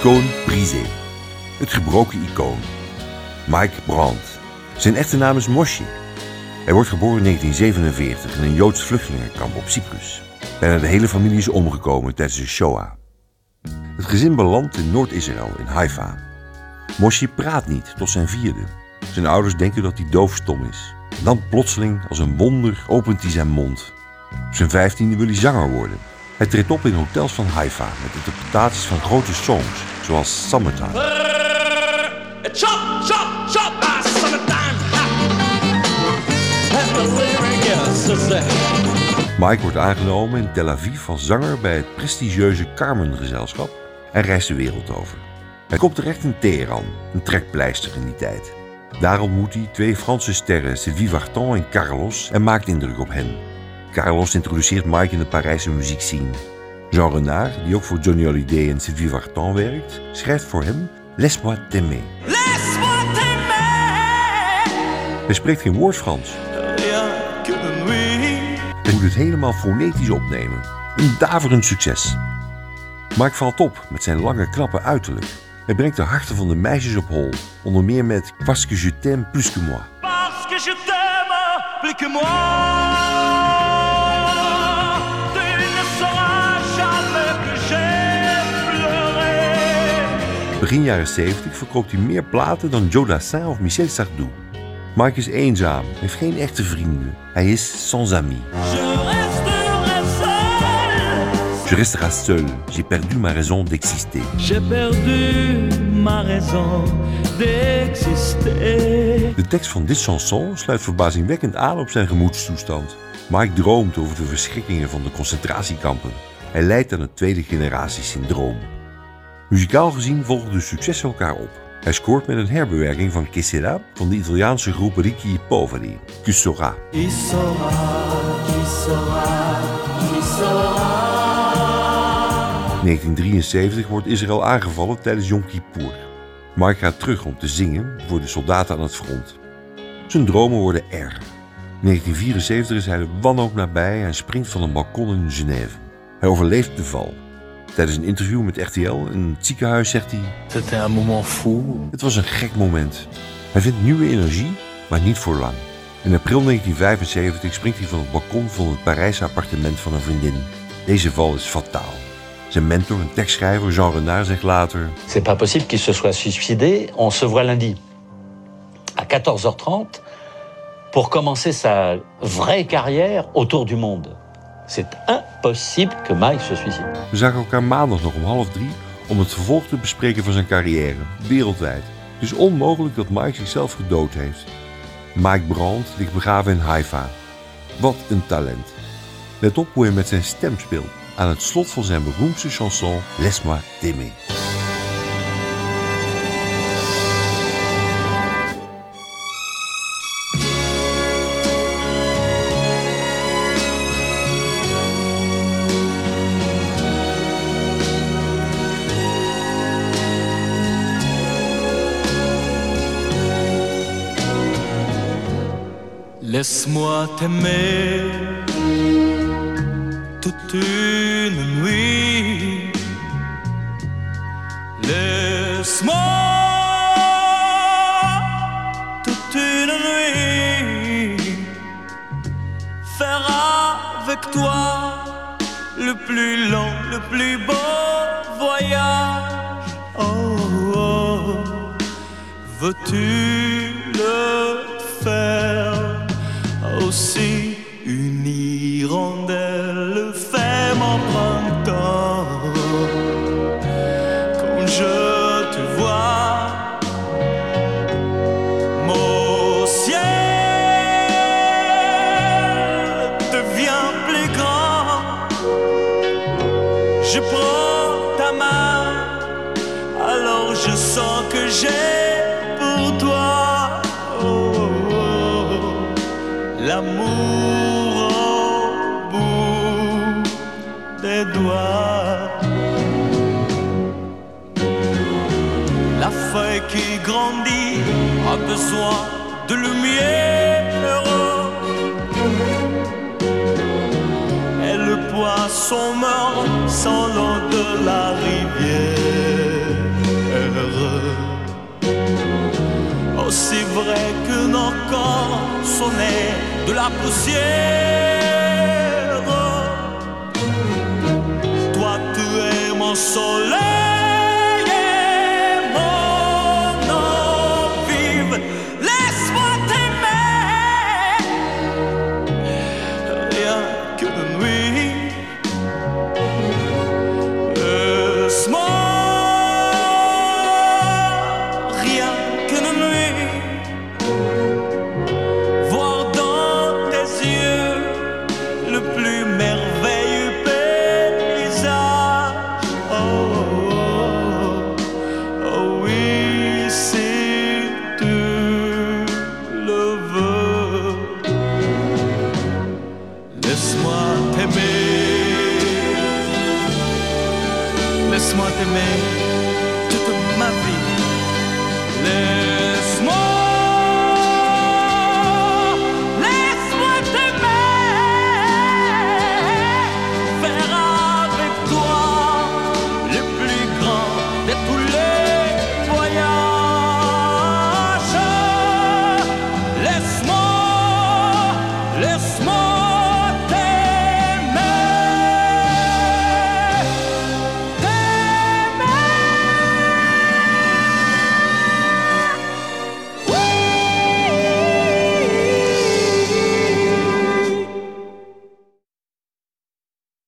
Icoon brisé. Het gebroken icoon. Mike Brandt. Zijn echte naam is Moshi. Hij wordt geboren in 1947 in een Joods vluchtelingenkamp op Cyprus. Bijna de hele familie is omgekomen tijdens de Shoah. Het gezin belandt in Noord-Israël, in Haifa. Moshi praat niet tot zijn vierde. Zijn ouders denken dat hij doofstom is. Dan plotseling, als een wonder, opent hij zijn mond. Op zijn vijftiende wil hij zanger worden. Hij treedt op in hotels van Haifa met interpretaties van grote songs, zoals Summertime. Chop, chop, chop, by summertime. Mike wordt aangenomen in Tel Aviv als zanger bij het prestigieuze Carmen-gezelschap en reist de wereld over. Hij komt terecht in Teheran, een trekpleister in die tijd. Daar ontmoet hij twee Franse sterren, Sylvie Vartan en Carlos, en maakt indruk op hen. Carlos introduceert Mike in de Parijse muziekscene. Jean Renard, die ook voor Johnny Hallyday en Sylvie Vartan werkt, schrijft voor hem Laisse-moi t'aimer. Laisse-moi t'aimer. Hij spreekt geen woord Frans. Hij moet het helemaal fonetisch opnemen. Een daverend succes. Mike valt op met zijn lange, knappe uiterlijk. Hij brengt de harten van de meisjes op hol. Onder meer met Parce que je t'aime plus que moi. Parce que je t'aime plus que moi. Begin jaren 70 verkoopt hij meer platen dan Joe Dassin of Michel Sardou. Mike is eenzaam, heeft geen echte vrienden. Hij is sans amis. Je resterai seul. Je resterai seul, j'ai perdu ma raison d'exister. J'ai perdu ma raison d'exister. De tekst van dit chanson sluit verbazingwekkend aan op zijn gemoedstoestand. Mike droomt over de verschrikkingen van de concentratiekampen. Hij lijdt aan het tweede generatie syndroom. Muzikaal gezien volgen de successen elkaar op. Hij scoort met een herbewerking van Che Sera van de Italiaanse groep Ricchi Poveri, qui saura. 1973 wordt Israël aangevallen tijdens Yom Kippur. Mike gaat terug om te zingen voor de soldaten aan het front. Zijn dromen worden erger. In 1974 is hij de wanhoop nabij en springt van een balkon in Genève. Hij overleeft de val. Tijdens een interview met RTL in het ziekenhuis zegt hij... C'était un moment fou. Het was een gek moment. Hij vindt nieuwe energie, maar niet voor lang. In april 1975 springt hij van het balkon van het Parijse appartement van een vriendin. Deze val is fataal. Zijn mentor, een tekstschrijver, Jean Renard, zegt later... C'est pas possible qu'il se soit suicidé. On se voit lundi à 14h30 pour commencer sa vraie carrière autour du monde. C'est impossible que Mike se suicide. We zagen elkaar maandag nog om half drie om het vervolg te bespreken van zijn carrière, wereldwijd. Het is onmogelijk dat Mike zichzelf gedood heeft. Mike Brandt ligt begraven in Haifa. Wat een talent. Let op hoe hij met zijn stem speelt aan het slot van zijn beroemdste chanson Laisse-moi t'aimer. Laisse-moi t'aimer toute une nuit. Laisse-moi toute une nuit faire avec toi le plus long, le plus beau voyage. Oh, oh. veux-tu le aussi une hirondelle fait mon printemps quand je te vois mon ciel devient plus grand. Je prends ta main alors je sens que j'ai l'amour au bout des doigts. La feuille qui grandit a besoin de lumière. Et le poisson meurt sans l'eau de la rivière. Aussi vrai que nos corps sonnaient de la poussière. Toi, tu es mon soleil